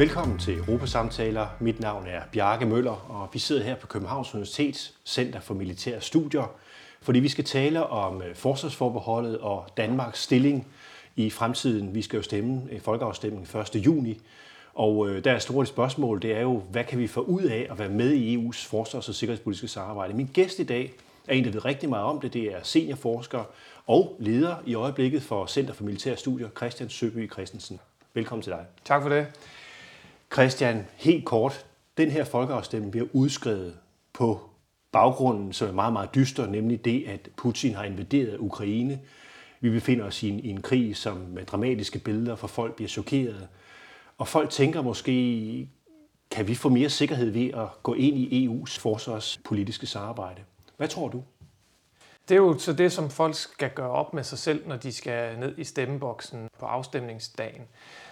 Velkommen til Europasamtaler. Mit navn er Bjarke Møller, og vi sidder her på Københavns Universitets Center for Militære Studier, fordi vi skal tale om øh, forsvarsforbeholdet og Danmarks stilling i fremtiden. Vi skal jo stemme i folkeafstemningen 1. juni, og øh, der er store spørgsmål, det er jo, hvad kan vi få ud af at være med i EU's forsvars- og sikkerhedspolitiske samarbejde? Min gæst i dag er en, der ved rigtig meget om det. Det er seniorforsker og leder i øjeblikket for Center for Militære Studier, Christian Søby Christensen. Velkommen til dig. Tak for det. Christian, helt kort. Den her folkeafstemning bliver udskrevet på baggrunden, som er meget, meget dyster, nemlig det, at Putin har invaderet Ukraine. Vi befinder os i en, i en krig, som med dramatiske billeder, for folk bliver chokeret. Og folk tænker måske, kan vi få mere sikkerhed ved at gå ind i EU's forsvarspolitiske samarbejde? Hvad tror du? Det er jo så det, som folk skal gøre op med sig selv, når de skal ned i stemmeboksen på afstemningsdagen.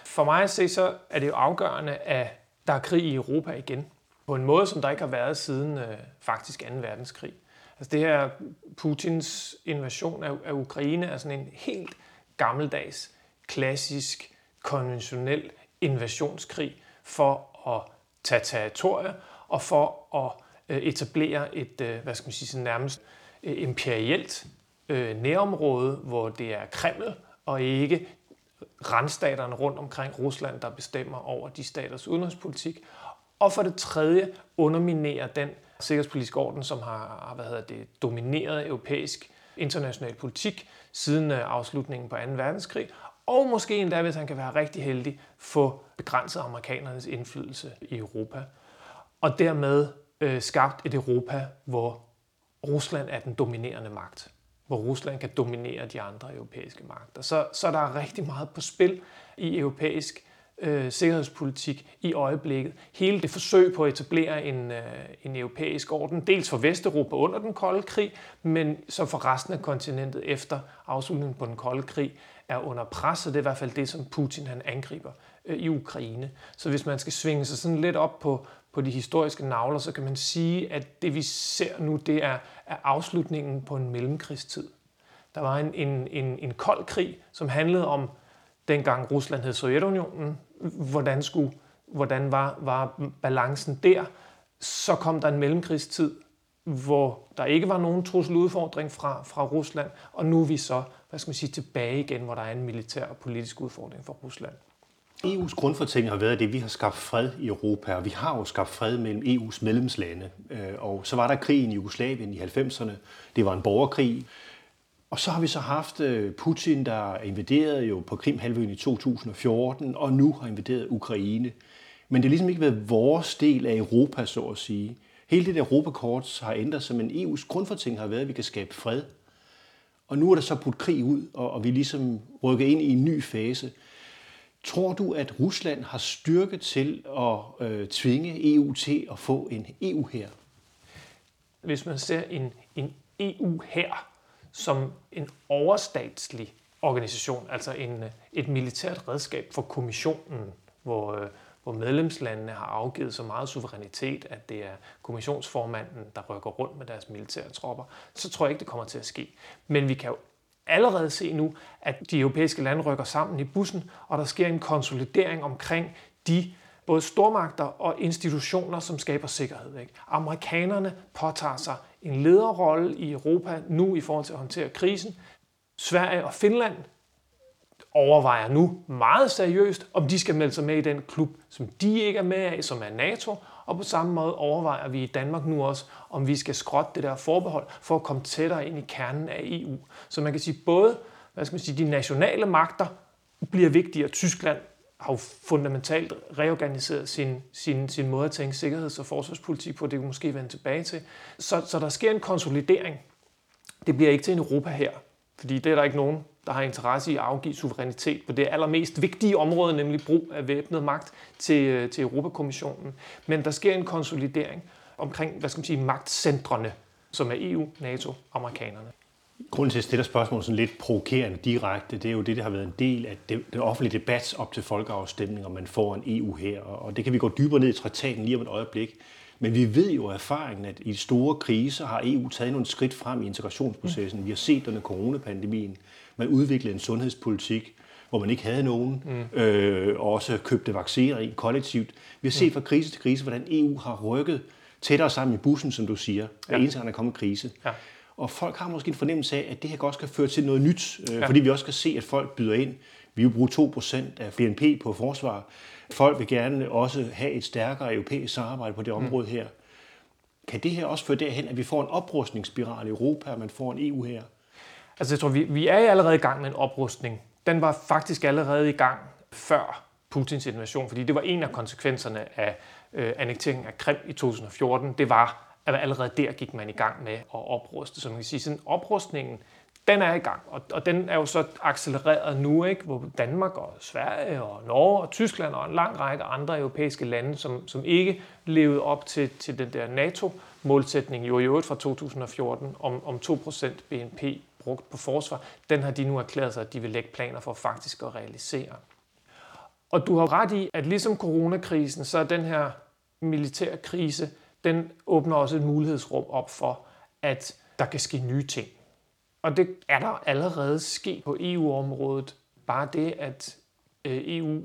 For mig at se, så er det jo afgørende, at der er krig i Europa igen. På en måde, som der ikke har været siden øh, faktisk 2. verdenskrig. Altså det her Putins invasion af, af Ukraine er sådan en helt gammeldags, klassisk, konventionel invasionskrig for at tage territorier og for at øh, etablere et, øh, hvad skal man sige, sådan nærmest øh, imperielt øh, nærområde, hvor det er Kreml og ikke randstaterne rundt omkring Rusland, der bestemmer over de staters udenrigspolitik. Og for det tredje underminerer den sikkerhedspolitiske orden, som har hvad hedder det, domineret europæisk international politik siden øh, afslutningen på 2. verdenskrig, og måske endda, hvis han kan være rigtig heldig, få begrænset amerikanernes indflydelse i Europa. Og dermed øh, skabt et Europa, hvor Rusland er den dominerende magt. Hvor Rusland kan dominere de andre europæiske magter. Så, så der er rigtig meget på spil i europæisk øh, sikkerhedspolitik i øjeblikket. Hele det forsøg på at etablere en, øh, en europæisk orden, dels for Vesteuropa under den kolde krig, men så for resten af kontinentet efter afslutningen på den kolde krig, er under pres, og det er i hvert fald det, som Putin han angriber øh, i Ukraine. Så hvis man skal svinge sig sådan lidt op på, på de historiske navler, så kan man sige, at det vi ser nu, det er, er afslutningen på en mellemkrigstid. Der var en, en, en, en kold krig, som handlede om dengang Rusland hed Sovjetunionen, hvordan, skulle, hvordan var, var balancen der. Så kom der en mellemkrigstid, hvor der ikke var nogen trusseludfordring fra, fra Rusland, og nu er vi så hvad skal man sige, tilbage igen, hvor der er en militær og politisk udfordring for Rusland. EU's grundfortælling har været det, at vi har skabt fred i Europa, og vi har jo skabt fred mellem EU's medlemslande. Øh, og så var der krigen i Jugoslavien i 90'erne. Det var en borgerkrig. Og så har vi så haft øh, Putin, der invaderede jo på Krimhalvøen i 2014, og nu har invaderet Ukraine. Men det har ligesom ikke været vores del af Europa, så at sige. Hele det der Europakort har ændret sig, men EU's grundfortælling har været, at vi kan skabe fred. Og nu er der så putt krig ud, og, og vi ligesom rykker ind i en ny fase. Tror du, at Rusland har styrke til at øh, tvinge EU til at få en EU her? Hvis man ser en, en EU her som en overstatslig organisation, altså en, et militært redskab for kommissionen, hvor, øh, hvor medlemslandene har afgivet så meget suverænitet, at det er kommissionsformanden, der rykker rundt med deres militære tropper, så tror jeg ikke, det kommer til at ske. Men vi kan jo allerede se nu, at de europæiske lande rykker sammen i bussen, og der sker en konsolidering omkring de både stormagter og institutioner, som skaber sikkerhed. Ikke? Amerikanerne påtager sig en lederrolle i Europa nu i forhold til at håndtere krisen. Sverige og Finland overvejer nu meget seriøst, om de skal melde sig med i den klub, som de ikke er med af, som er NATO. Og på samme måde overvejer vi i Danmark nu også, om vi skal skrotte det der forbehold for at komme tættere ind i kernen af EU. Så man kan sige, både hvad skal man sige, de nationale magter bliver vigtigere. Tyskland har jo fundamentalt reorganiseret sin, sin, sin måde at tænke sikkerheds- og forsvarspolitik på, det kan måske vende tilbage til. Så, så der sker en konsolidering. Det bliver ikke til en Europa her, fordi det er der ikke nogen, der har interesse i at afgive suverænitet på det allermest vigtige område, nemlig brug af væbnet magt til, øh, til Europakommissionen. Men der sker en konsolidering omkring, hvad skal man sige, magtcentrene, som er EU, NATO, amerikanerne. Grunden til, at jeg stiller spørgsmålet sådan lidt provokerende direkte, det er jo det, der har været en del af det, den offentlige debat op til folkeafstemning, om man får en EU her. Og det kan vi gå dybere ned i traktaten lige om et øjeblik. Men vi ved jo af erfaringen, at i store kriser har EU taget nogle skridt frem i integrationsprocessen. Vi har set under coronapandemien, man udviklede en sundhedspolitik, hvor man ikke havde nogen, mm. øh, og også købte vacciner i kollektivt. Vi har set fra krise til krise, hvordan EU har rykket tættere sammen i bussen, som du siger, hver ja. eneste gang der kommer krise. Ja. Og folk har måske en fornemmelse af, at det her også kan føre til noget nyt, øh, ja. fordi vi også kan se, at folk byder ind. Vi vil bruge 2% af BNP på forsvar. Folk vil gerne også have et stærkere europæisk samarbejde på det mm. område mm. her. Kan det her også føre derhen, at vi får en oprustningsspiral i Europa, og man får en EU her? Altså jeg tror, vi, vi er allerede i gang med en oprustning. Den var faktisk allerede i gang før Putins invasion, fordi det var en af konsekvenserne af øh, annekteringen af Krim i 2014. Det var, at allerede der gik man i gang med at opruste. Så man kan sige, sådan oprustningen, den er i gang, og, og den er jo så accelereret nu, ikke? hvor Danmark og Sverige og Norge og Tyskland og en lang række andre europæiske lande, som, som ikke levede op til, til den der NATO-målsætning jo i øvrigt fra 2014 om, om 2% BNP brugt på forsvar, den har de nu erklæret sig, at de vil lægge planer for faktisk at realisere. Og du har ret i, at ligesom coronakrisen, så er den her militære krise, den åbner også et mulighedsrum op for, at der kan ske nye ting. Og det er der allerede sket på EU-området. Bare det, at øh, EU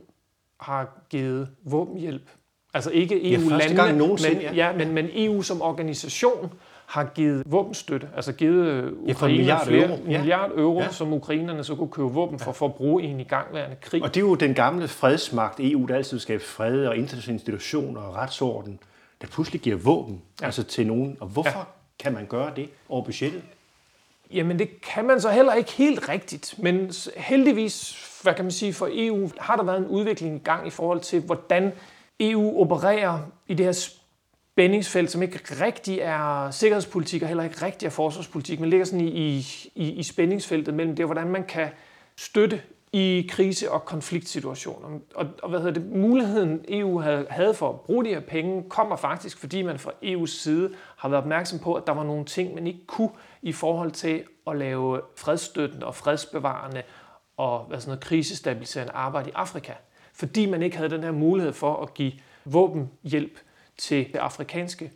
har givet våbenhjælp. Altså ikke EU-landene, ja, nogensinde, men, ja, men, men EU som organisation har givet våbenstøtte, altså givet øh, Ukraine milliard flere euro. Ja. milliard euro, ja. som ukrainerne så kunne købe våben for, for at bruge i en igangværende krig. Og det er jo den gamle fredsmagt EU, der altid skaber fred og internationale institutioner og retsorden, der pludselig giver våben ja. altså til nogen. Og hvorfor ja. kan man gøre det over budgettet? Jamen det kan man så heller ikke helt rigtigt, men heldigvis, hvad kan man sige, for EU har der været en udvikling i gang i forhold til, hvordan EU opererer i det her spændingsfelt, som ikke rigtig er sikkerhedspolitik og heller ikke rigtig er forsvarspolitik, men ligger sådan i, i, i spændingsfeltet mellem det, hvordan man kan støtte i krise- og konfliktsituationer. Og, og hvad hedder det, muligheden EU havde, havde for at bruge de her penge, kommer faktisk, fordi man fra EU's side har været opmærksom på, at der var nogle ting, man ikke kunne i forhold til at lave fredsstøttende og fredsbevarende og hvad sådan noget, krisestabiliserende arbejde i Afrika. Fordi man ikke havde den her mulighed for at give våbenhjælp til afrikanske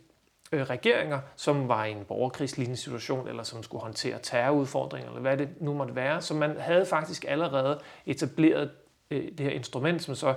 øh, regeringer, som var i en borgerkrigslignende situation, eller som skulle håndtere terrorudfordringer, eller hvad det nu måtte være. Så man havde faktisk allerede etableret øh, det her instrument, som så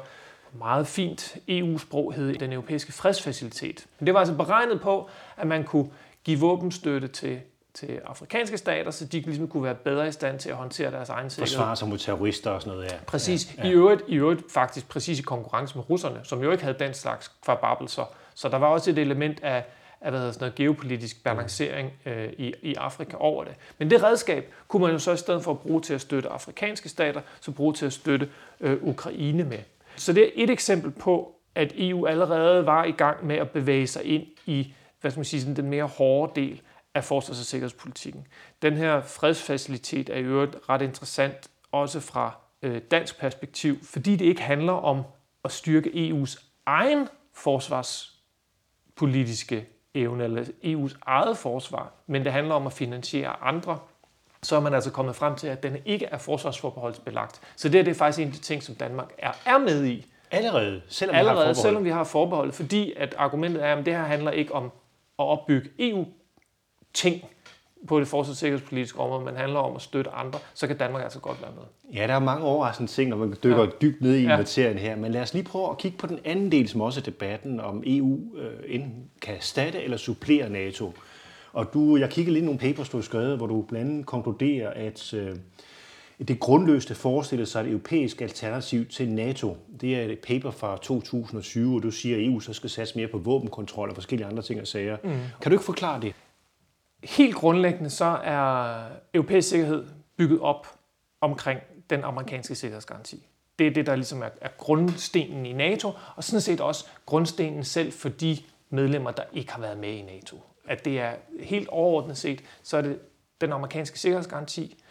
meget fint EU-sprog hed den europæiske fredsfacilitet. Men det var altså beregnet på, at man kunne give våbenstøtte til til afrikanske stater, så de ligesom kunne være bedre i stand til at håndtere deres egen sikkerhed. Forsvare sig mod terrorister og sådan noget, ja. Præcis. Ja, ja. I, øvrigt, I øvrigt faktisk præcis i konkurrence med russerne, som jo ikke havde den slags kvababelser. Så der var også et element af, af hvad hedder sådan noget, geopolitisk balancering øh, i, i Afrika over det. Men det redskab kunne man jo så i stedet for at bruge til at støtte afrikanske stater, så bruge til at støtte øh, Ukraine med. Så det er et eksempel på, at EU allerede var i gang med at bevæge sig ind i hvad skal man sige, sådan den mere hårde del af forsvars- og sikkerhedspolitikken. Den her fredsfacilitet er i øvrigt ret interessant, også fra øh, dansk perspektiv, fordi det ikke handler om at styrke EU's egen forsvars- forsvarspolitiske evne, eller EU's eget forsvar, men det handler om at finansiere andre, så er man altså kommet frem til, at den ikke er forsvarsforbeholdsbelagt. Så det, er, det er faktisk en af de ting, som Danmark er, er med i. Allerede, selvom Allerede, vi har selvom vi har forbehold, fordi at argumentet er, at det her handler ikke om at opbygge EU ting på det forsvars- og sikkerhedspolitiske område, men handler om at støtte andre, så kan Danmark altså godt være med. Ja, der er mange overraskende ting, når man dykker ja. dybt ned i ja. materien her. Men lad os lige prøve at kigge på den anden del, som også er debatten, om EU øh, enten kan erstatte eller supplere NATO. Og du, jeg kiggede lige nogle papers, du har skrevet, hvor du blandt andet konkluderer, at øh, det grundløste forestiller sig et europæisk alternativ til NATO. Det er et paper fra 2020, og du siger, at EU så skal satse mere på våbenkontrol og forskellige andre ting og sager. Mm. Kan du ikke forklare det? Helt grundlæggende så er europæisk sikkerhed bygget op omkring den amerikanske sikkerhedsgaranti. Det er det, der ligesom er, er grundstenen i NATO, og sådan set også grundstenen selv for de medlemmer, der ikke har været med i NATO. At det er helt overordnet set, så er det den amerikanske sikkerhedsgaranti,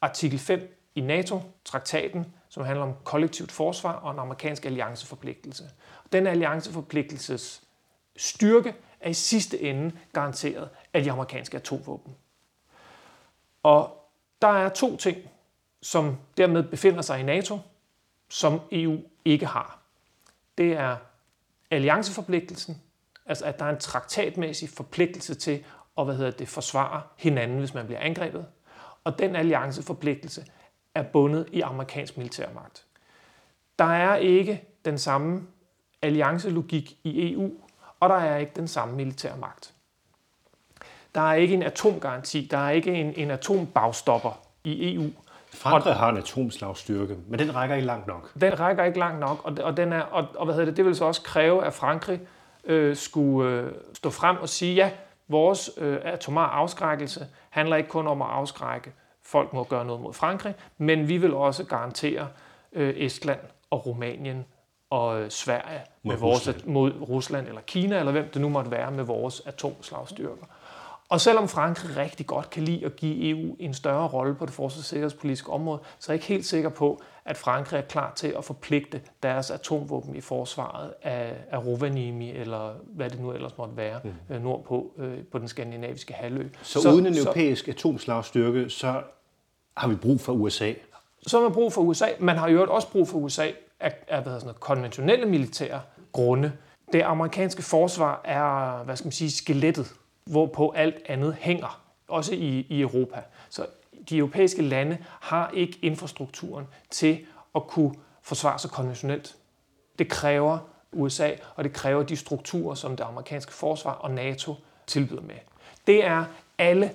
artikel 5 i NATO-traktaten, som handler om kollektivt forsvar og en amerikansk allianceforpligtelse. Den allianceforpligtelses styrke er i sidste ende garanteret af de amerikanske atomvåben. Og der er to ting, som dermed befinder sig i NATO, som EU ikke har. Det er allianceforpligtelsen, altså at der er en traktatmæssig forpligtelse til at hvad hedder det, forsvare hinanden, hvis man bliver angrebet. Og den allianceforpligtelse er bundet i amerikansk militærmagt. Der er ikke den samme alliancelogik i EU, og der er ikke den samme militærmagt. Der er ikke en atomgaranti, der er ikke en, en atombagstopper i EU. Frankrig har en atomslagstyrke, men den rækker ikke langt nok. Den rækker ikke langt nok, og, og, den er, og, og hvad hedder det, det vil så også kræve, at Frankrig øh, skulle øh, stå frem og sige, ja, vores øh, atomar afskrækkelse handler ikke kun om at afskrække folk må gøre noget mod Frankrig, men vi vil også garantere øh, Estland og Rumænien og øh, Sverige mod med vores, Rusland. mod Rusland eller Kina, eller hvem det nu måtte være, med vores atomslagstyrker. Og selvom Frankrig rigtig godt kan lide at give EU en større rolle på det forsvars- og sikkerhedspolitiske område, så er jeg ikke helt sikker på, at Frankrig er klar til at forpligte deres atomvåben i forsvaret af, af Rovaniemi, eller hvad det nu ellers måtte være, mm. Nordpå øh, på den skandinaviske halvø. Så, så uden en europæisk så, atomslagstyrke, så har vi brug for USA? Så har man brug for USA. Man har jo også brug for USA af, af hvad sådan noget, konventionelle militære grunde. Det amerikanske forsvar er, hvad skal man sige, skelettet, hvorpå alt andet hænger, også i, i Europa. Så de europæiske lande har ikke infrastrukturen til at kunne forsvare sig konventionelt. Det kræver USA, og det kræver de strukturer, som det amerikanske forsvar og NATO tilbyder med. Det er alle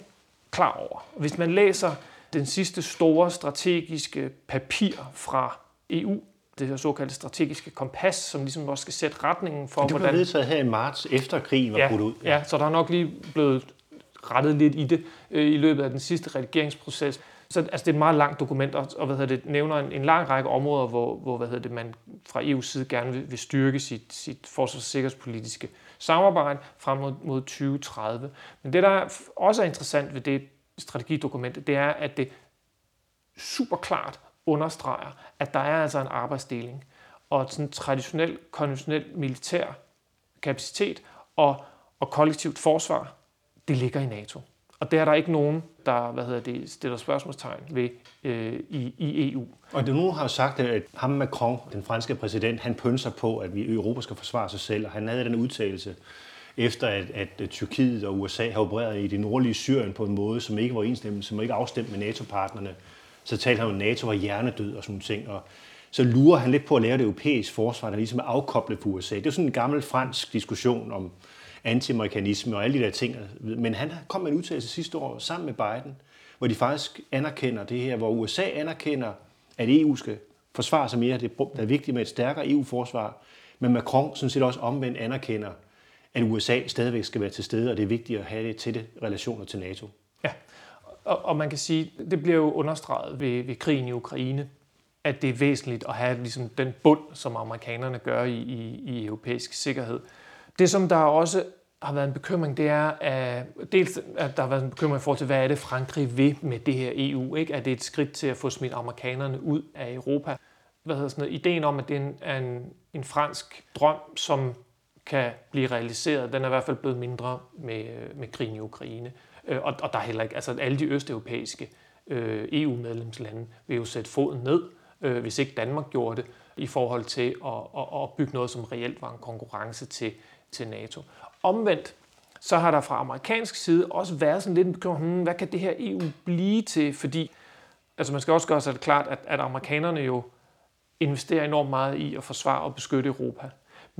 klar over. Hvis man læser den sidste store strategiske papir fra EU, det her såkaldte strategiske kompas, som ligesom også skal sætte retningen for, hvordan... Det blev vedtaget her i marts, efter krigen var ja, brudt ud. Ja. ja, så der er nok lige blevet rettet lidt i det øh, i løbet af den sidste redigeringsproces. Så altså, det er et meget langt dokument, og, og hvad hedder det, nævner en, en lang række områder, hvor, hvor hvad hedder det, man fra EU's side gerne vil, vil styrke sit, sit forsvars- og sikkerhedspolitiske samarbejde frem mod, mod 2030. Men det, der også er interessant ved det strategidokument, det er, at det super klart understreger, at der er altså en arbejdsdeling, og sådan traditionel, konventionel militær kapacitet og, og kollektivt forsvar, det ligger i NATO. Og det er der ikke nogen, der hvad hedder det, stiller spørgsmålstegn ved øh, i, i EU. Og det nu har sagt, at ham Macron, den franske præsident, han pønser på, at vi i Europa skal forsvare sig selv, og han havde den udtalelse, efter at, at Tyrkiet og USA har opereret i det nordlige Syrien på en måde, som ikke var enstemmende, som ikke afstemt med NATO-partnerne. Så talte han om, at NATO var hjernedød og sådan ting. Og så lurer han lidt på at lave det europæiske forsvar, der ligesom er afkoblet på USA. Det er sådan en gammel fransk diskussion om antiamerikanisme og alle de der ting. Men han kom med en udtalelse sidste år sammen med Biden, hvor de faktisk anerkender det her, hvor USA anerkender, at EU skal forsvare sig mere. Det er vigtigt med et stærkere EU-forsvar. Men Macron sådan set også omvendt anerkender, at USA stadigvæk skal være til stede, og det er vigtigt at have det tætte relationer til NATO. Og, og man kan sige, det bliver jo understreget ved, ved krigen i Ukraine, at det er væsentligt at have ligesom, den bund, som amerikanerne gør i, i, i europæisk sikkerhed. Det, som der også har været en bekymring, det er, at dels at der har været en bekymring i forhold til, hvad er det Frankrig vil med det her EU? Ikke? Er det et skridt til at få smidt amerikanerne ud af Europa? Hvad hedder sådan noget? Ideen om, at det er en, en, en fransk drøm, som kan blive realiseret, den er i hvert fald blevet mindre med, med krigen i Ukraine. Øh, og, og der er heller ikke, altså alle de østeuropæiske øh, EU-medlemslande vil jo sætte foden ned, øh, hvis ikke Danmark gjorde det, i forhold til at, at, at bygge noget, som reelt var en konkurrence til, til NATO. Omvendt, så har der fra amerikansk side også været sådan lidt en bekymring, hmm, hvad kan det her EU blive til? Fordi altså man skal også gøre sig det klart, at, at amerikanerne jo investerer enormt meget i at forsvare og beskytte Europa.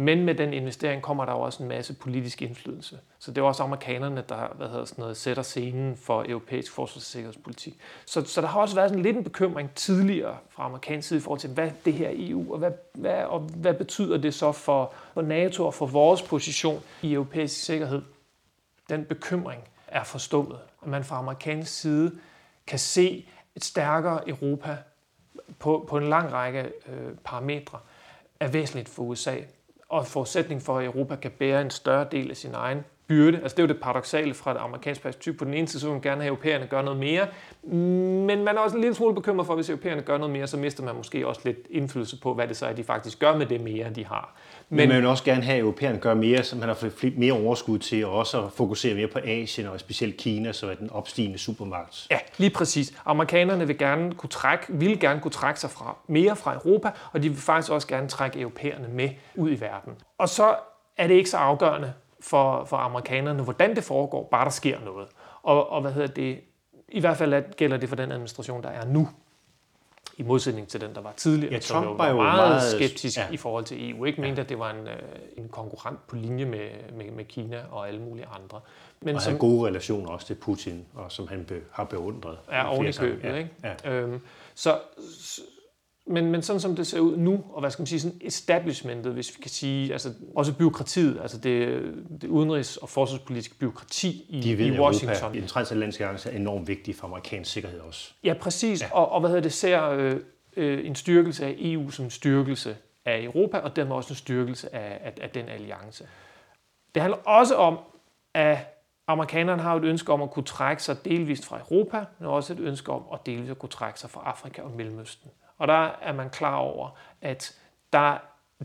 Men med den investering kommer der jo også en masse politisk indflydelse. Så det er også amerikanerne, der hvad hedder sådan noget, sætter scenen for europæisk forsvars- og sikkerhedspolitik. Så, så der har også været sådan lidt en bekymring tidligere fra amerikansk side i forhold til, hvad det her EU, og hvad, hvad, og hvad betyder det så for, for NATO og for vores position i europæisk sikkerhed. Den bekymring er forstummet. At man fra amerikansk side kan se et stærkere Europa på, på en lang række øh, parametre er væsentligt for USA og forudsætning for, at Europa kan bære en større del af sin egen byrde. Altså det er jo det paradoxale fra det amerikanske perspektiv. På den ene side så vil man gerne have europæerne gøre noget mere, men man er også en lille smule bekymret for, at hvis europæerne gør noget mere, så mister man måske også lidt indflydelse på, hvad det så er, de faktisk gør med det mere, de har. Men, man vil også gerne have, at europæerne gør mere, så man har fået mere overskud til, og også at fokusere mere på Asien, og specielt Kina, så er den opstigende supermagt. Ja, lige præcis. Amerikanerne vil gerne kunne trække, vil gerne kunne trække sig fra, mere fra Europa, og de vil faktisk også gerne trække europæerne med ud i verden. Og så er det ikke så afgørende for, for amerikanerne, hvordan det foregår, bare der sker noget. Og, og hvad hedder det? I hvert fald gælder det for den administration, der er nu. i modsætning til den, der var tidligere, Ja, Trump var, var jo meget, meget- skeptisk ja. ja. i forhold til EU. Ikke mente, at det var en, øh, en konkurrent på linje med, med, med Kina og alle mulige andre. Men Og som havde gode relationer også til Putin, og som han be, har beundret. er i oven i købet. sammenhænge. Ikke? Ja, ja. Øhm, så, men, men sådan som det ser ud nu, og hvad skal man sige, sådan establishmentet, hvis vi kan sige, altså også byråkratiet, altså det, det udenrigs- og forsvarspolitiske byråkrati i, De ved, i Washington. Europa, den transatlantiske alliance er enormt vigtig for amerikansk sikkerhed også. Ja, præcis. Ja. Og, og hvad hedder det, ser øh, øh, en styrkelse af EU som en styrkelse af Europa, og dermed også en styrkelse af, af, af den alliance. Det handler også om, at amerikanerne har et ønske om at kunne trække sig delvist fra Europa, men også et ønske om at delvist at kunne trække sig fra Afrika og Mellemøsten. Og der er man klar over, at der,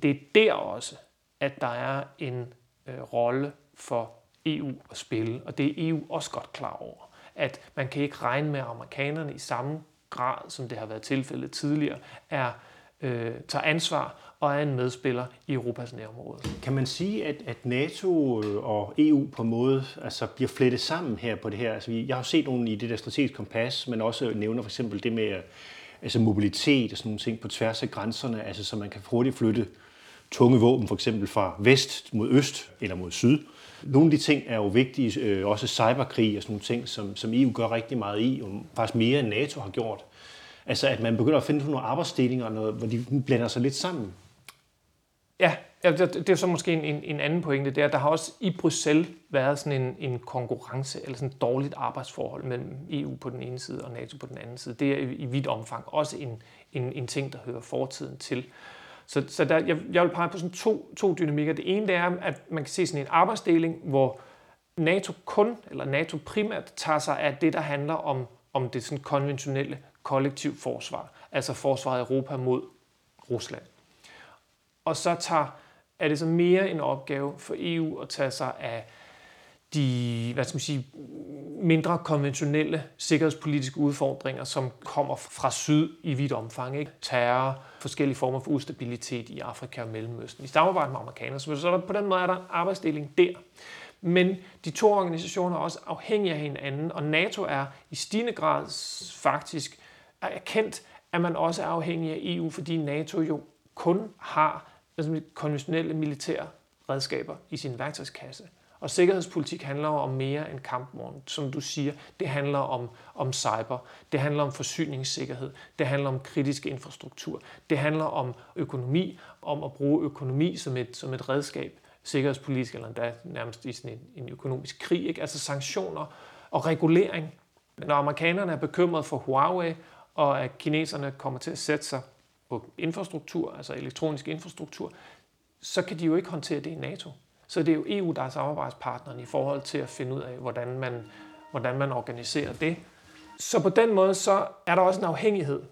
det er der også, at der er en øh, rolle for EU at spille, og det er EU også godt klar over. At man kan ikke regne med, at amerikanerne i samme grad, som det har været tilfældet tidligere, er, øh, tager ansvar og er en medspiller i Europas nærområde. Kan man sige, at, at NATO øh, og EU på en måde altså, bliver flettet sammen her på det her? Altså, vi- jeg har jo set nogle i det der strategiske kompas, men også nævner for eksempel det med altså, mobilitet og sådan nogle ting på tværs af grænserne, altså, så man kan hurtigt flytte tunge våben for eksempel fra vest mod øst eller mod syd. Nogle af de ting er jo vigtige, øh, også cyberkrig og sådan nogle ting, som, som EU gør rigtig meget i, og faktisk mere end NATO har gjort. Altså at man begynder at finde nogle arbejdsdelinger, noget, hvor de blander sig lidt sammen. Ja, ja, det, det er så måske en, en, en anden pointe det er, at Der har også i Bruxelles været sådan en, en konkurrence, eller sådan et dårligt arbejdsforhold mellem EU på den ene side og NATO på den anden side. Det er i, i vidt omfang også en, en, en ting, der hører fortiden til. Så, så der, jeg, jeg vil pege på sådan to, to dynamikker. Det ene det er, at man kan se sådan en arbejdsdeling, hvor NATO kun, eller NATO primært, tager sig af det, der handler om, om det sådan konventionelle kollektiv forsvar. Altså forsvaret af Europa mod Rusland. Og så tager, er det så mere en opgave for EU at tage sig af de hvad skal man sige, mindre konventionelle sikkerhedspolitiske udfordringer, som kommer fra syd i vidt omfang. Ikke? Terror, forskellige former for ustabilitet i Afrika og Mellemøsten. I samarbejde med amerikanere. Så så der, på den måde er der arbejdsdeling der. Men de to organisationer er også afhængige af hinanden, og NATO er i stigende grad faktisk er erkendt, at man også er afhængig af EU, fordi NATO jo kun har altså, konventionelle militære redskaber i sin værktøjskasse. Og sikkerhedspolitik handler jo om mere end kampvogn. Som du siger, det handler om, om cyber, det handler om forsyningssikkerhed, det handler om kritisk infrastruktur, det handler om økonomi, om at bruge økonomi som et, som et redskab, sikkerhedspolitisk eller endda nærmest i sådan en, en økonomisk krig, ikke? altså sanktioner og regulering. Når amerikanerne er bekymrede for Huawei, og at kineserne kommer til at sætte sig på infrastruktur, altså elektronisk infrastruktur, så kan de jo ikke håndtere det i NATO. Så det er jo EU, der er samarbejdspartneren i forhold til at finde ud af, hvordan man, hvordan man organiserer det. Så på den måde så er der også en afhængighed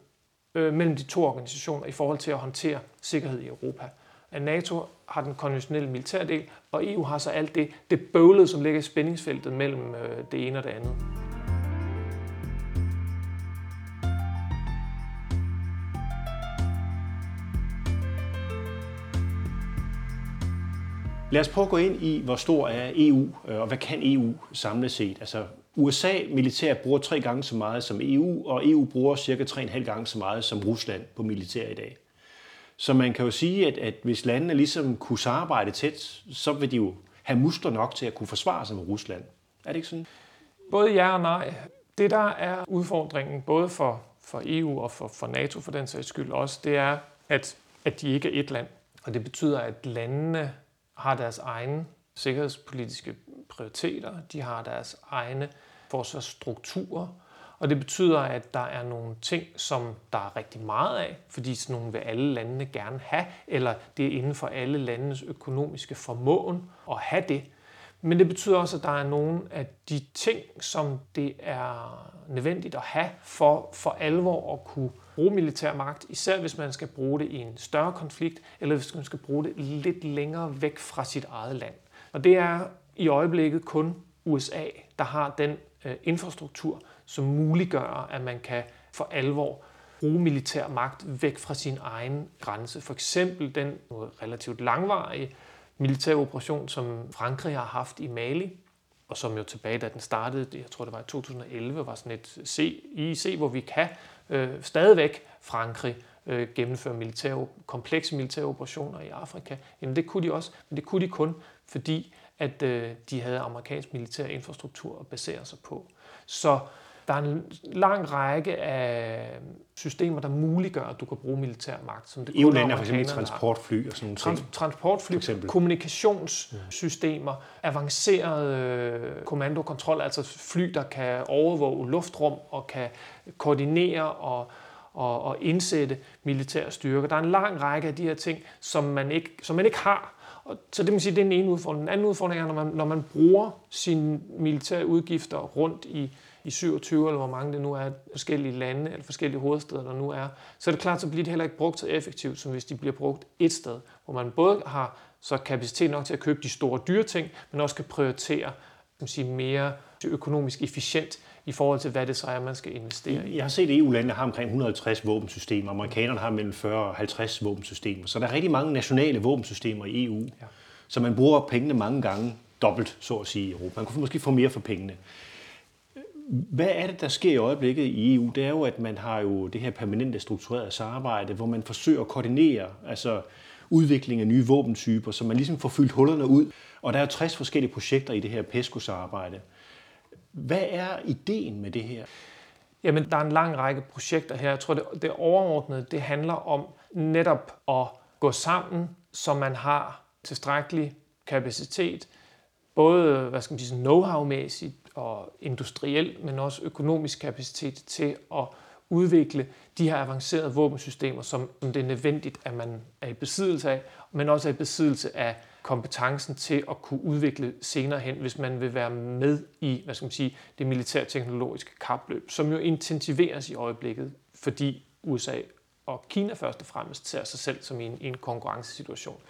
øh, mellem de to organisationer i forhold til at håndtere sikkerhed i Europa. At NATO har den konventionelle militærdel, og EU har så alt det, det bøvlede, som ligger i spændingsfeltet mellem øh, det ene og det andet. Lad os prøve at gå ind i, hvor stor er EU, øh, og hvad kan EU samlet set? Altså, USA militær bruger tre gange så meget som EU, og EU bruger cirka tre og en halv gange så meget som Rusland på militær i dag. Så man kan jo sige, at, at hvis landene ligesom kunne samarbejde tæt, så vil de jo have muskler nok til at kunne forsvare sig med Rusland. Er det ikke sådan? Både ja og nej. Det, der er udfordringen, både for, for EU og for, for NATO for den sags skyld også, det er, at, at de ikke er et land. Og det betyder, at landene har deres egne sikkerhedspolitiske prioriteter, de har deres egne forsvarsstrukturer, og det betyder, at der er nogle ting, som der er rigtig meget af, fordi sådan nogle vil alle landene gerne have, eller det er inden for alle landenes økonomiske formåen at have det. Men det betyder også, at der er nogle af de ting, som det er nødvendigt at have for for alvor at kunne bruge militær magt, især hvis man skal bruge det i en større konflikt, eller hvis man skal bruge det lidt længere væk fra sit eget land. Og det er i øjeblikket kun USA, der har den øh, infrastruktur, som muliggør, at man kan for alvor bruge militær magt væk fra sin egen grænse. For eksempel den relativt langvarige militære operation, som Frankrig har haft i Mali, og som jo tilbage, da den startede, jeg tror det var i 2011, var sådan et se, IC, hvor vi kan øh, stadigvæk Frankrig øh, gennemføre militære, komplekse militære operationer i Afrika. Jamen det kunne de også, men det kunne de kun, fordi at øh, de havde amerikansk militær infrastruktur at basere sig på. Så der er en lang række af systemer, der muliggør, at du kan bruge militær magt. Som det EU-lande er for eksempel transportfly og sådan noget. Trans- transportfly, kommunikationssystemer, avancerede øh, kommandokontrol, altså fly, der kan overvåge luftrum og kan koordinere og, og, og indsætte militære styrker. Der er en lang række af de her ting, som man ikke, som man ikke har og så det må sige, det er den ene udfordring. Den anden udfordring er, når man, når man bruger sine militære udgifter rundt i i 27, eller hvor mange det nu er, forskellige lande eller forskellige hovedsteder, der nu er, så er det klart, så bliver det heller ikke brugt så effektivt, som hvis de bliver brugt et sted, hvor man både har så kapacitet nok til at købe de store dyre ting, men også kan prioritere kan sige, mere økonomisk efficient i forhold til, hvad det så er, man skal investere i. Jeg har set, at EU-landene har omkring 150 våbensystemer, amerikanerne har mellem 40 og 50 våbensystemer, så der er rigtig mange nationale våbensystemer i EU, ja. så man bruger pengene mange gange dobbelt, så at sige, i Europa. Man kunne måske få mere for pengene. Hvad er det, der sker i øjeblikket i EU? Det er jo, at man har jo det her permanente strukturerede samarbejde, hvor man forsøger at koordinere altså udvikling af nye våbentyper, så man ligesom får fyldt hullerne ud. Og der er 60 forskellige projekter i det her PESCO-samarbejde. Hvad er ideen med det her? Jamen, der er en lang række projekter her. Jeg tror, det, det overordnede, det handler om netop at gå sammen, så man har tilstrækkelig kapacitet, både hvad skal man sige, know-how-mæssigt, og industriel, men også økonomisk kapacitet til at udvikle de her avancerede våbensystemer, som, som det er nødvendigt, at man er i besiddelse af, men også er i besiddelse af kompetencen til at kunne udvikle senere hen, hvis man vil være med i hvad skal man sige, det militærteknologiske kapløb, som jo intensiveres i øjeblikket, fordi USA og Kina først og fremmest ser sig selv som i en, en konkurrencesituation.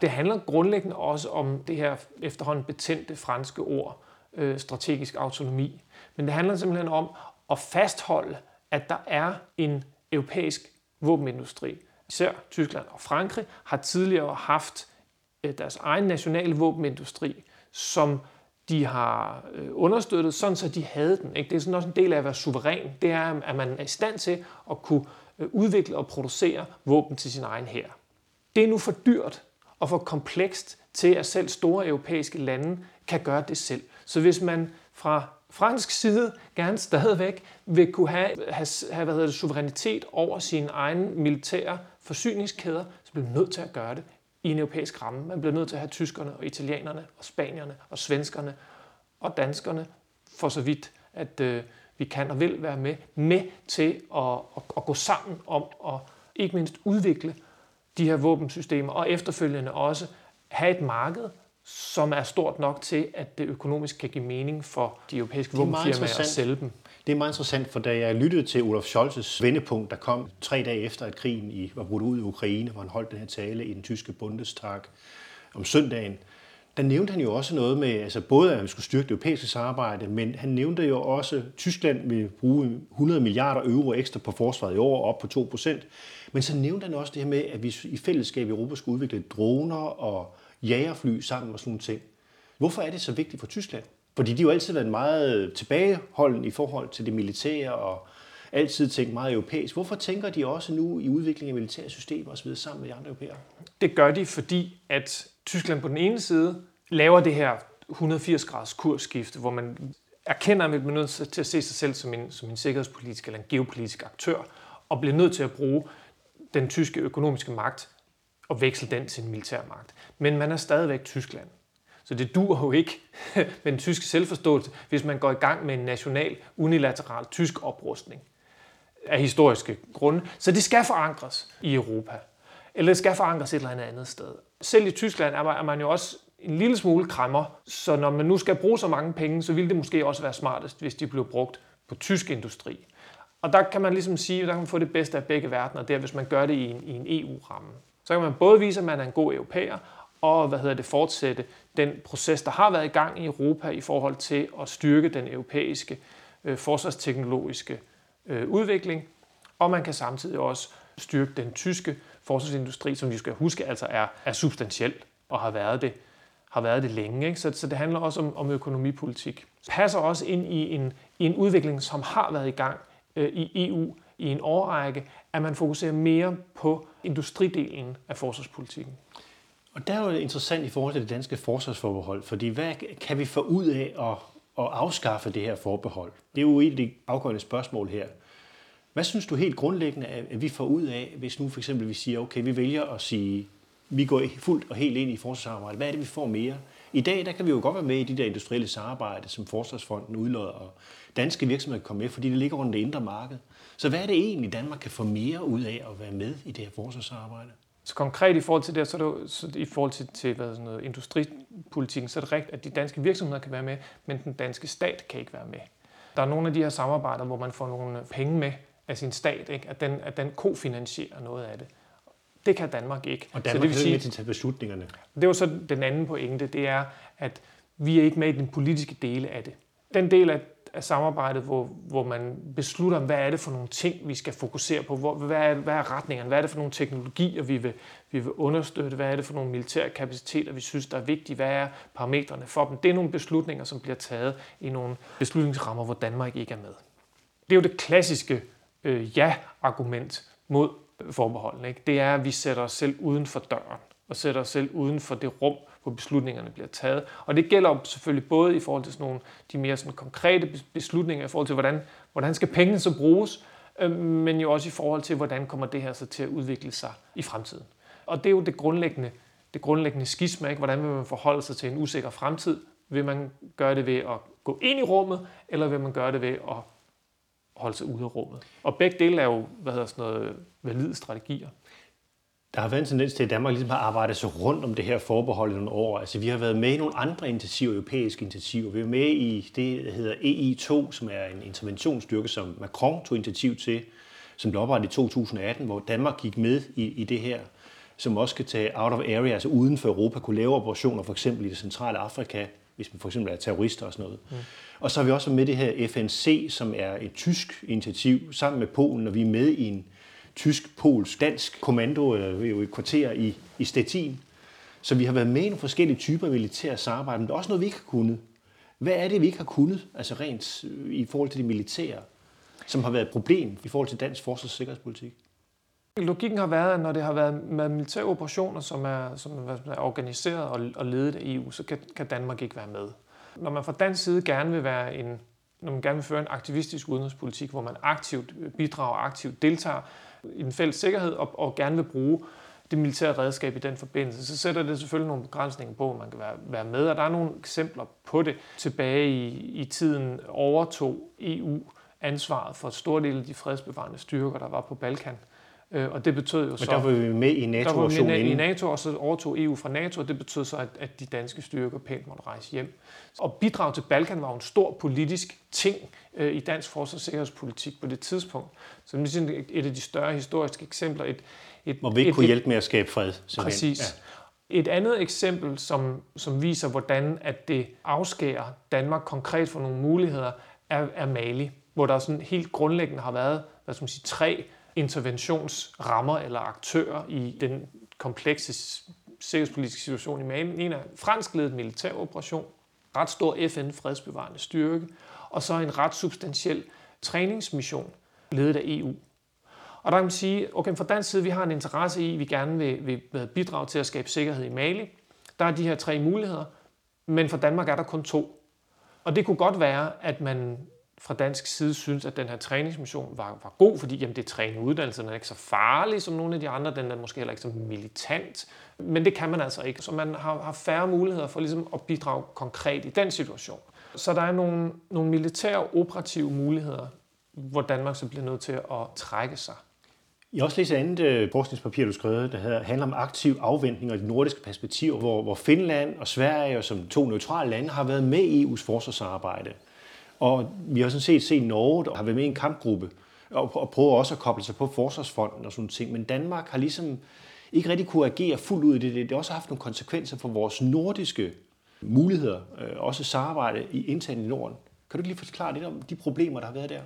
Det handler grundlæggende også om det her efterhånden betændte franske ord, øh, strategisk autonomi. Men det handler simpelthen om at fastholde, at der er en europæisk våbenindustri. Især Tyskland og Frankrig har tidligere haft øh, deres egen nationale våbenindustri, som de har øh, understøttet, sådan så de havde den. Ikke? Det er sådan også en del af at være suveræn. Det er, at man er i stand til at kunne øh, udvikle og producere våben til sin egen hær. Det er nu for dyrt og for komplekst til, at selv store europæiske lande kan gøre det selv. Så hvis man fra fransk side gerne stadigvæk vil kunne have, have, have hvad hedder det, suverænitet over sine egne militære forsyningskæder, så bliver man nødt til at gøre det i en europæisk ramme. Man bliver nødt til at have tyskerne og italienerne og spanierne og svenskerne og danskerne, for så vidt, at øh, vi kan og vil være med, med til at, at, at gå sammen om at ikke mindst udvikle de her våbensystemer, og efterfølgende også have et marked, som er stort nok til, at det økonomisk kan give mening for de europæiske våbenfirmaer at sælge dem. Det er meget interessant, for da jeg lyttede til Olaf Scholz's vendepunkt, der kom tre dage efter, at krigen i, var brudt ud i Ukraine, hvor han holdt den her tale i den tyske Bundestag om søndagen, der nævnte han jo også noget med, altså både at man skulle styrke det europæiske samarbejde, men han nævnte jo også, at Tyskland vil bruge 100 milliarder euro ekstra på forsvaret i år, op på 2 procent. Men så nævnte han også det her med, at vi i fællesskab i Europa skulle udvikle droner og jagerfly sammen og sådan nogle ting. Hvorfor er det så vigtigt for Tyskland? Fordi de har jo altid været meget tilbageholdende i forhold til det militære og altid tænkt meget europæisk. Hvorfor tænker de også nu i udvikling af militære systemer osv. sammen med de andre europæere? Det gør de, fordi at Tyskland på den ene side laver det her 180 graders kursskifte, hvor man erkender, at man bliver nødt til at se sig selv som en, som en sikkerhedspolitisk eller en geopolitisk aktør, og bliver nødt til at bruge den tyske økonomiske magt og veksle den til en militærmagt. Men man er stadigvæk Tyskland. Så det dur jo ikke med den tyske selvforståelse, hvis man går i gang med en national, unilateral tysk oprustning af historiske grunde. Så det skal forankres i Europa. Eller det skal forankres et eller andet andet sted. Selv i Tyskland er man jo også en lille smule krammer, så når man nu skal bruge så mange penge, så ville det måske også være smartest, hvis de blev brugt på tysk industri. Og der kan man ligesom sige, at der kan man få det bedste af begge verdener, det er, hvis man gør det i en, i en EU-ramme. Så kan man både vise, at man er en god europæer, og hvad hedder det, fortsætte den proces, der har været i gang i Europa i forhold til at styrke den europæiske øh, forsvarsteknologiske øh, udvikling. Og man kan samtidig også styrke den tyske forsvarsindustri, som vi skal huske altså er, er substantiel og har været det har været det længe. Ikke? Så, så det handler også om, om økonomipolitik. Passer også ind i en, i en udvikling, som har været i gang øh, i EU i en årrække, at man fokuserer mere på industridelen af forsvarspolitikken. Og der er jo interessant i forhold til det danske forsvarsforbehold, fordi hvad kan vi få ud af at, at afskaffe det her forbehold? Det er jo et af de afgørende spørgsmål her. Hvad synes du helt grundlæggende, at vi får ud af, hvis nu for eksempel vi siger, okay, vi vælger at sige, vi går fuldt og helt ind i forsvarssamarbejdet. Hvad er det, vi får mere? I dag der kan vi jo godt være med i de der industrielle samarbejde, som Forsvarsfonden udlodder, og danske virksomheder kan komme med, fordi det ligger rundt det indre marked. Så hvad er det egentlig, Danmark kan få mere ud af at være med i det her forsvarsarbejde? Så konkret i forhold til det, så er det så i forhold til, til hvad sådan noget, industripolitikken, så er det rigtigt, at de danske virksomheder kan være med, men den danske stat kan ikke være med. Der er nogle af de her samarbejder, hvor man får nogle penge med af sin stat, ikke? At, den, at den kofinansierer noget af det. Det kan Danmark ikke. Og Danmark så det vil sige, med til at tage beslutningerne. Det er jo så den anden pointe, det er, at vi er ikke med i den politiske dele af det. Den del af af samarbejdet, hvor, hvor man beslutter, hvad er det for nogle ting, vi skal fokusere på, hvor, hvad, er, hvad er retningerne, hvad er det for nogle teknologier, vi vil, vi vil understøtte, hvad er det for nogle militære kapaciteter, vi synes, der er vigtige, hvad er parametrene for dem. Det er nogle beslutninger, som bliver taget i nogle beslutningsrammer, hvor Danmark ikke er med. Det er jo det klassiske øh, ja-argument mod forbeholdene. Ikke? Det er, at vi sætter os selv uden for døren og sætter os selv uden for det rum, hvor beslutningerne bliver taget. Og det gælder selvfølgelig både i forhold til sådan nogle, de mere sådan konkrete beslutninger, i forhold til, hvordan, hvordan skal pengene så bruges, øh, men jo også i forhold til, hvordan kommer det her så til at udvikle sig i fremtiden. Og det er jo det grundlæggende, det grundlæggende skisma, ikke? hvordan vil man forholde sig til en usikker fremtid? Vil man gøre det ved at gå ind i rummet, eller vil man gøre det ved at holde sig ude af rummet? Og begge dele er jo hvad hedder sådan noget, valide strategier. Der har været en tendens til, at Danmark ligesom har arbejdet sig rundt om det her forbehold i nogle år. Altså, vi har været med i nogle andre initiativer, europæiske initiativer. Vi er med i det, der hedder EI2, som er en interventionsstyrke, som Macron tog initiativ til, som blev oprettet i 2018, hvor Danmark gik med i, i det her, som også kan tage out of area, altså uden for Europa, kunne lave operationer, for eksempel i det centrale Afrika, hvis man for eksempel er terrorister og sådan noget. Mm. Og så har vi også med det her FNC, som er et tysk initiativ, sammen med Polen, og vi er med i en tysk, polsk, dansk kommando, eller jo et kvarter i, i Stettin. Så vi har været med i nogle forskellige typer militære samarbejde, men der er også noget, vi ikke har kunnet. Hvad er det, vi ikke har kunnet, altså rent øh, i forhold til det militære, som har været et problem i forhold til dansk forsvars- og sikkerhedspolitik? Logikken har været, at når det har været med militære operationer, som er, som er organiseret og, og ledet af EU, så kan, kan Danmark ikke være med. Når man fra dansk side gerne vil være en, når man gerne vil føre en aktivistisk udenrigspolitik, hvor man aktivt øh, bidrager, aktivt deltager, i den fælles sikkerhed og, og gerne vil bruge det militære redskab i den forbindelse, så sætter det selvfølgelig nogle begrænsninger på, at man kan være, være med. Og der er nogle eksempler på det. Tilbage i, i tiden overtog EU ansvaret for stor del af de fredsbevarende styrker, der var på Balkan. Øh, og det betød jo så... Men der var vi med i NATO. Der var vi med i NATO, og så overtog EU fra NATO, og det betød så, at, at de danske styrker pænt måtte rejse hjem. Og bidrag til Balkan var en stor politisk ting øh, i dansk forsvars- og sikkerhedspolitik på det tidspunkt. Så det er et af de større historiske eksempler. Et, et, Hvor vi ikke et, kunne hjælpe med at skabe fred. Simpelthen. Præcis. Ja. Et andet eksempel, som, som viser, hvordan at det afskærer Danmark konkret for nogle muligheder, er, er Mali, hvor der sådan helt grundlæggende har været hvad skal man sige, tre interventionsrammer eller aktører i den komplekse sikkerhedspolitiske situation i Mali. En er fransk ledet militær operation, ret stor FN-fredsbevarende styrke, og så en ret substantiel træningsmission ledet af EU. Og der kan man sige, okay, fra dansk side, vi har en interesse i, at vi gerne vil, vil bidrage til at skabe sikkerhed i Mali. Der er de her tre muligheder, men for Danmark er der kun to. Og det kunne godt være, at man fra dansk side synes, at den her træningsmission var, var god, fordi jamen, det er træning uddannelse, den er ikke så farlig som nogle af de andre, den er måske heller ikke så militant, men det kan man altså ikke. Så man har, har færre muligheder for ligesom at bidrage konkret i den situation. Så der er nogle, nogle militære operative muligheder, hvor Danmark så bliver nødt til at trække sig. Jeg har også læst et andet øh, forskningspapir, du skrev, der hedder, handler om aktiv afventning og det nordiske perspektiv, hvor, hvor Finland og Sverige og som to neutrale lande har været med i EU's forsvarsarbejde. Og vi har sådan set set Norge, der har været med i en kampgruppe, og, og prøver også at koble sig på forsvarsfonden og sådan ting. Men Danmark har ligesom ikke rigtig kunne agere fuldt ud i det. Det har også haft nogle konsekvenser for vores nordiske muligheder, øh, også samarbejde i internt i Norden. Kan du ikke lige forklare lidt om de problemer, der har været der?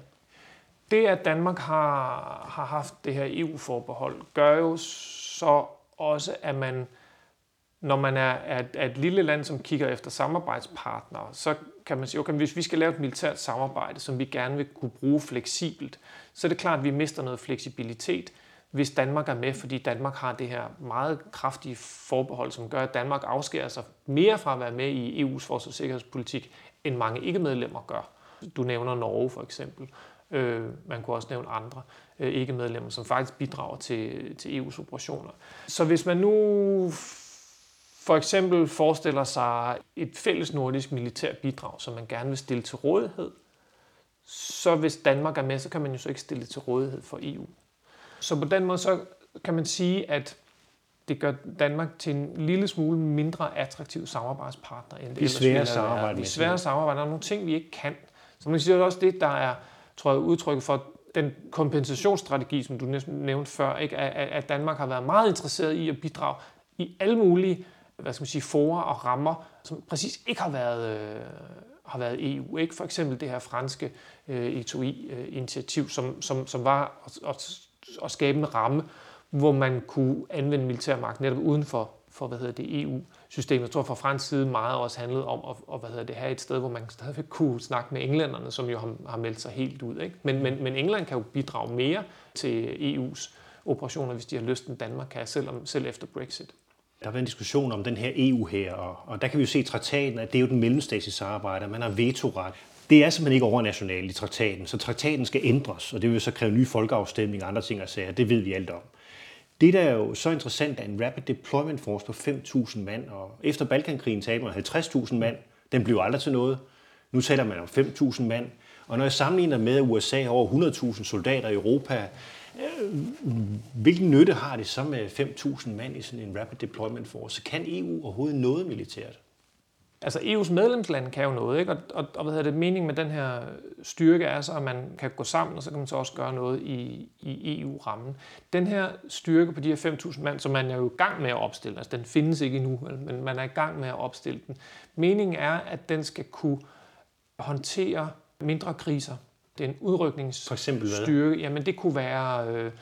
Det, at Danmark har, har haft det her EU-forbehold, gør jo så også, at man når man er, er, er et lille land, som kigger efter samarbejdspartnere, så kan man sige, okay, hvis vi skal lave et militært samarbejde, som vi gerne vil kunne bruge fleksibelt, så er det klart, at vi mister noget fleksibilitet, hvis Danmark er med, fordi Danmark har det her meget kraftige forbehold, som gør, at Danmark afskærer sig mere fra at være med i EU's forsvars- og sikkerhedspolitik, end mange ikke-medlemmer gør. Du nævner Norge for eksempel. Øh, man kunne også nævne andre øh, ikke-medlemmer, som faktisk bidrager til, til EU's operationer. Så hvis man nu for eksempel forestiller sig et fælles nordisk militært bidrag, som man gerne vil stille til rådighed, så hvis Danmark er med, så kan man jo så ikke stille det til rådighed for EU. Så på den måde så kan man sige, at det gør Danmark til en lille smule mindre attraktiv samarbejdspartner, end det Vi svære at samarbejde. Vi er svære at samarbejde. Der er nogle ting, vi ikke kan. Så man kan sige, at det er også det, der er tror jeg, udtryk for den kompensationsstrategi, som du nævnte før, ikke? At, Danmark har været meget interesseret i at bidrage i alle mulige hvad skal man sige, fora og rammer, som præcis ikke har været, øh, har været EU. Ikke? For eksempel det her franske øh, ETOI-initiativ, e, øh, som, som, som var at, at, at skabe en ramme, hvor man kunne anvende militærmagt netop uden for, for hvad hedder det, EU-systemet. Jeg tror fra fransk side meget også handlede om at, at hvad hedder det, have et sted, hvor man stadigvæk kunne snakke med englænderne, som jo har, har meldt sig helt ud. Ikke? Men, men, men England kan jo bidrage mere til EU's operationer, hvis de har lyst, end Danmark kan, selv, om, selv efter Brexit. Der har været en diskussion om den her EU her, og, og der kan vi jo se i traktaten, at det er jo den mellemstatslige samarbejde, man har vetoret. Det er simpelthen ikke overnationalt i traktaten, så traktaten skal ændres, og det vil så kræve nye folkeafstemninger og andre ting og sager. Det ved vi alt om. Det, der er jo så interessant, er en Rapid Deployment Force på 5.000 mand, og efter Balkankrigen talte man 50.000 mand. Den blev aldrig til noget. Nu taler man om 5.000 mand. Og når jeg sammenligner med, at USA har over 100.000 soldater i Europa, hvilken nytte har det så med 5.000 mand i sådan en Rapid Deployment Force? Kan EU overhovedet noget militært? Altså EU's medlemslande kan jo noget, ikke? Og, og, og hvad hedder det, meningen med den her styrke er så, at man kan gå sammen, og så kan man så også gøre noget i, i EU-rammen. Den her styrke på de her 5.000 mand, som man er jo i gang med at opstille, altså den findes ikke endnu, men man er i gang med at opstille den. Meningen er, at den skal kunne håndtere mindre kriser. Det er en udrykningsstyrke. Jamen det kunne være øh,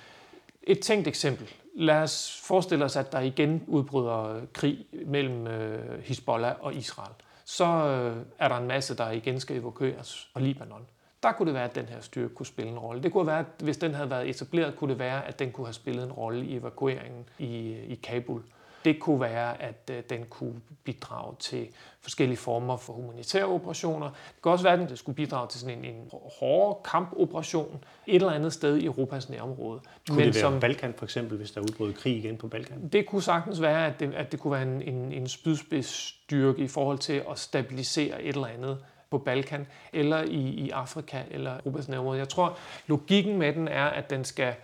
et tænkt eksempel. Lad os forestille os, at der igen udbryder krig mellem øh, Hezbollah og Israel. Så øh, er der en masse, der igen skal evakueres fra Libanon. Der kunne det være, at den her styrke kunne spille en rolle. Det kunne være, at hvis den havde været etableret, kunne det være, at den kunne have spillet en rolle i evakueringen i, i Kabul. Det kunne være, at øh, den kunne bidrage til forskellige former for humanitære operationer. Det kunne også være, at den skulle bidrage til sådan en, en hård kampoperation et eller andet sted i Europas nærområde. Kunne Men det være som, Balkan for eksempel, hvis der udbrød krig igen på Balkan? Det kunne sagtens være, at det, at det kunne være en, en, en spydspidsstyrke i forhold til at stabilisere et eller andet på Balkan, eller i, i Afrika, eller Europas nærområde. Jeg tror, logikken med den er, at den skal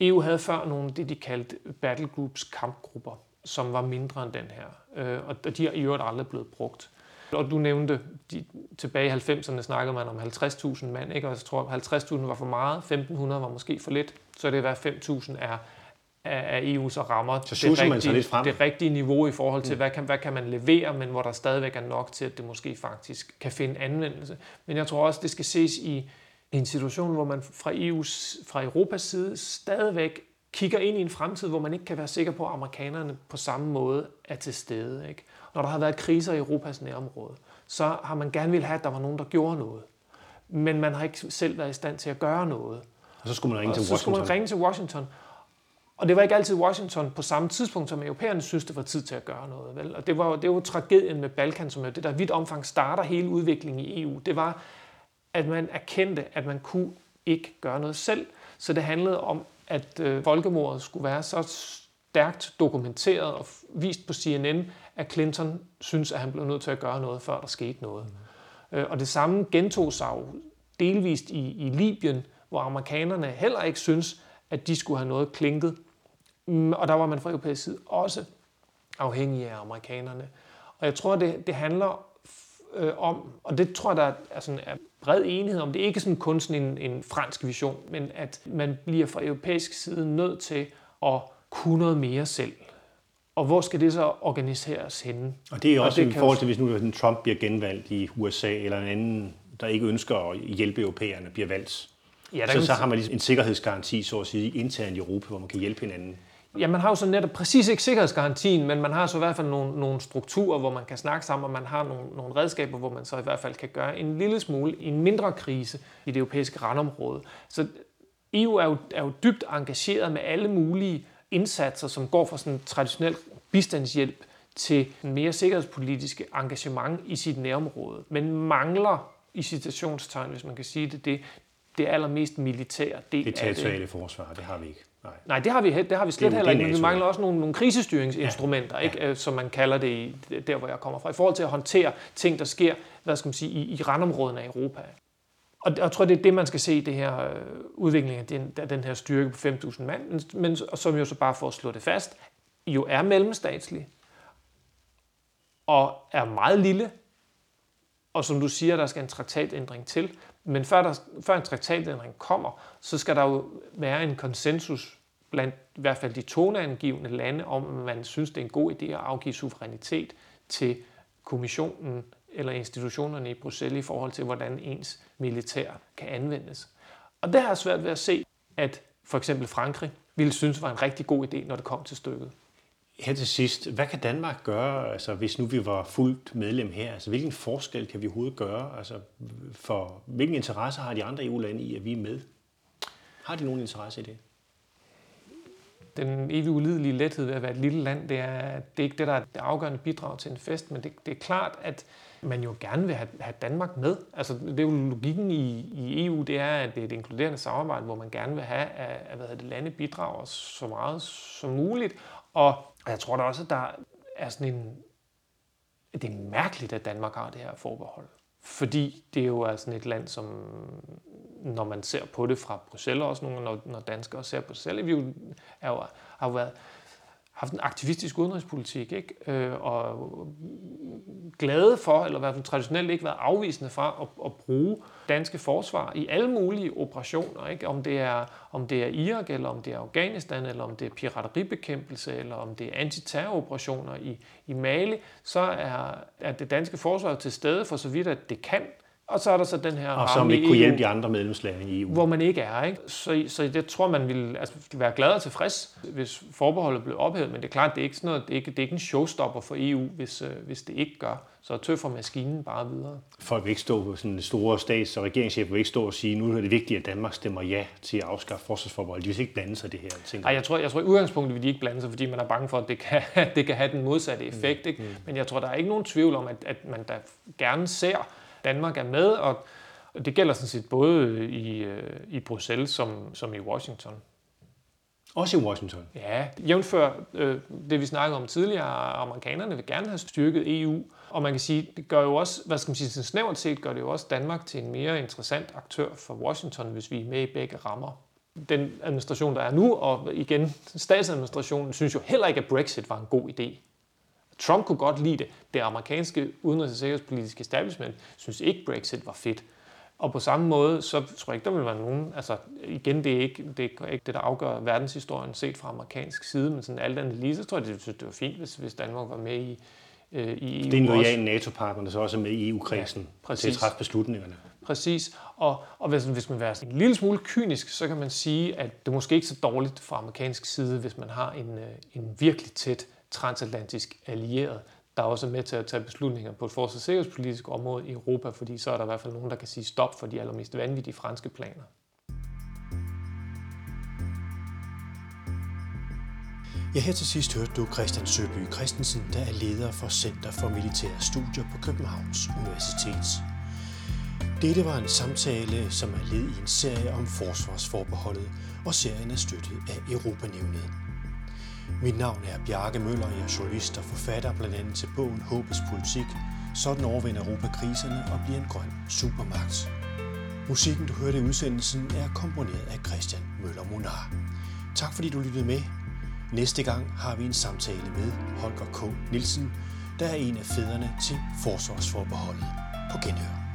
EU havde før nogle det, de kaldte battlegroups, kampgrupper som var mindre end den her. Øh, og de er i øvrigt aldrig blevet brugt. Og du nævnte, de, tilbage i 90'erne snakkede man om 50.000 mand, ikke? og jeg tror, at 50.000 var for meget, 1.500 var måske for lidt, så det er, hvad 5.000 er af EU's og rammer så det, rigtige, lidt frem. det rigtige niveau i forhold til, mm. hvad, kan, hvad kan man levere, men hvor der stadigvæk er nok til, at det måske faktisk kan finde anvendelse. Men jeg tror også, det skal ses i en situation, hvor man fra, EU's, fra Europas side stadigvæk kigger ind i en fremtid, hvor man ikke kan være sikker på, at amerikanerne på samme måde er til stede. Ikke? Når der har været kriser i Europas nærområde, så har man gerne vil have, at der var nogen, der gjorde noget. Men man har ikke selv været i stand til at gøre noget. Og så skulle man ringe til Washington. så skulle man ringe til Washington. Og det var ikke altid Washington på samme tidspunkt, som europæerne synes, det var tid til at gøre noget. Vel? Og det var, det var jo tragedien med Balkan, som jo det der vidt omfang starter hele udviklingen i EU. Det var, at man erkendte, at man kunne ikke gøre noget selv. Så det handlede om at øh, folkemordet skulle være så stærkt dokumenteret og vist på CNN, at Clinton synes, at han blev nødt til at gøre noget, før der skete noget. Mm. Øh, og det samme gentog sig jo delvist i, i Libyen, hvor amerikanerne heller ikke synes, at de skulle have noget klinket. Mm, og der var man fra europæisk side også afhængig af amerikanerne. Og jeg tror, det, det handler øh, om, og det tror jeg, der er, sådan, er bred enighed om, det er ikke sådan kun sådan en, en fransk vision, men at man bliver fra europæisk side nødt til at kunne noget mere selv. Og hvor skal det så organiseres henne? Og det er også og det i forhold til, hvis nu Trump bliver genvalgt i USA, eller en anden, der ikke ønsker at hjælpe europæerne, bliver valgt. Ja, så, så har man ligesom en sikkerhedsgaranti, så at sige, internt i Europa, hvor man kan hjælpe hinanden. Ja, man har jo så netop præcis ikke sikkerhedsgarantien, men man har så i hvert fald nogle, nogle strukturer, hvor man kan snakke sammen, og man har nogle, nogle redskaber, hvor man så i hvert fald kan gøre en lille smule i en mindre krise i det europæiske randområde. Så EU er jo, er jo dybt engageret med alle mulige indsatser, som går fra sådan traditionel bistandshjælp til mere sikkerhedspolitiske engagement i sit nærområde, men mangler i citationstegn, hvis man kan sige det, det, det allermest militære del det af det. Det forsvar, det har vi ikke. Nej, Nej det, har vi, det har vi slet det, heller ikke, men vi mangler også nogle, nogle krisestyringsinstrumenter, ja. Ikke? Ja. som man kalder det i, der, hvor jeg kommer fra, i forhold til at håndtere ting, der sker hvad skal man sige, i, i randområdene af Europa. Og jeg tror, det er det, man skal se i det her øh, udvikling af den, af den her styrke på 5.000 mand, men som jo så bare for at slå det fast, jo er mellemstatslig og er meget lille, og som du siger, der skal en traktatændring til. Men før, der, før en traktatændring kommer, så skal der jo være en konsensus blandt i hvert fald de toneangivende lande om, at man synes, det er en god idé at afgive suverænitet til kommissionen eller institutionerne i Bruxelles i forhold til, hvordan ens militær kan anvendes. Og det har jeg svært ved at se, at for eksempel Frankrig ville synes var en rigtig god idé, når det kom til stykket. Her til sidst, hvad kan Danmark gøre, altså, hvis nu vi var fuldt medlem her? Altså, hvilken forskel kan vi overhovedet gøre? Altså, for, hvilken interesse har de andre EU-lande i, at vi er med? Har de nogen interesse i det? Den evige ulidelige lethed ved at være et lille land, det er, det er ikke det, der er det afgørende bidrag til en fest, men det, det er klart, at man jo gerne vil have, have Danmark med. Altså, det er jo logikken i, i EU, det er, at det er et inkluderende samarbejde, hvor man gerne vil have, at, at hvad det, lande bidrager så meget som muligt. Og jeg tror da også, at der er sådan en... Det er mærkeligt, at Danmark har det her forbehold. Fordi det jo er sådan et land, som når man ser på det fra Bruxelles, også nogle, når, når danskere ser på Bruxelles, vi jo, er jo, har jo været haft en aktivistisk udenrigspolitik, ikke? Øh, og glade for, eller i hvert fald traditionelt ikke været afvisende fra at, at bruge danske forsvar i alle mulige operationer. Ikke? Om, det er, om det er Irak, eller om det er Afghanistan, eller om det er pirateribekæmpelse, eller om det er antiterroroperationer i, i Mali, så er, er det danske forsvar til stede for så vidt, at det kan og så er der så den her Og som ikke kunne hjælpe de andre medlemslande i EU. Hvor man ikke er. Ikke? Så, så det tror man vil altså, være glad og tilfreds, hvis forbeholdet blev ophævet. Men det er klart, det er ikke, sådan noget, det er ikke, det er ikke en showstopper for EU, hvis, øh, hvis det ikke gør. Så tøffer maskinen bare videre. Folk vil ikke stå på sådan store stats- og regeringschefer vil ikke stå og sige, nu er det vigtigt, at Danmark stemmer ja til at afskaffe forsvarsforbeholdet. De vil ikke blande sig det her. Tænker Ej, jeg tror, jeg tror i udgangspunktet vil de ikke blande sig, fordi man er bange for, at det kan, det kan have den modsatte effekt. Ikke? Mm. Men jeg tror, der er ikke nogen tvivl om, at, at man da gerne ser, Danmark er med, og det gælder sådan set både i, øh, i Bruxelles som, som i Washington. Også i Washington? Ja, jævnfør øh, det vi snakkede om tidligere, amerikanerne vil gerne have styrket EU, og man kan sige, det gør jo også, hvad skal man sige, snævert set gør det jo også Danmark til en mere interessant aktør for Washington, hvis vi er med i begge rammer. Den administration, der er nu, og igen statsadministrationen, synes jo heller ikke, at Brexit var en god idé. Trump kunne godt lide det. Det amerikanske udenrigs- og sikkerhedspolitiske establishment synes ikke, Brexit var fedt. Og på samme måde, så tror jeg ikke, der vil være nogen... Altså, igen, det er ikke det, er ikke det der afgør verdenshistorien set fra amerikansk side, men sådan alt andet lige, så tror jeg, det, synes, det var fint, hvis, hvis Danmark var med i, øh, i EU. Det er en lojal NATO-partner, der så også er med i EU-kredsen ja, til at træffe beslutningerne. Præcis. Og, og hvis, hvis man vil en lille smule kynisk, så kan man sige, at det måske ikke er så dårligt fra amerikansk side, hvis man har en, øh, en virkelig tæt transatlantisk allieret, der er også med til at tage beslutninger på et forsvars- og sikkerhedspolitisk område i Europa, fordi så er der i hvert fald nogen, der kan sige stop for de allermest vanvittige franske planer. Ja, her til sidst hørte du Christian Søby Christensen, der er leder for Center for Militære Studier på Københavns Universitet. Dette var en samtale, som er led i en serie om forsvarsforbeholdet, og serien er støttet af Europanævnet. Mit navn er Bjarke Møller, jeg er journalist og forfatter blandt andet til bogen Håbets Politik. Sådan overvinder Europa kriserne og bliver en grøn supermagt. Musikken, du hørte i udsendelsen, er komponeret af Christian Møller Monar. Tak fordi du lyttede med. Næste gang har vi en samtale med Holger K. Nielsen, der er en af fædrene til forsvarsforbeholdet. På genhør.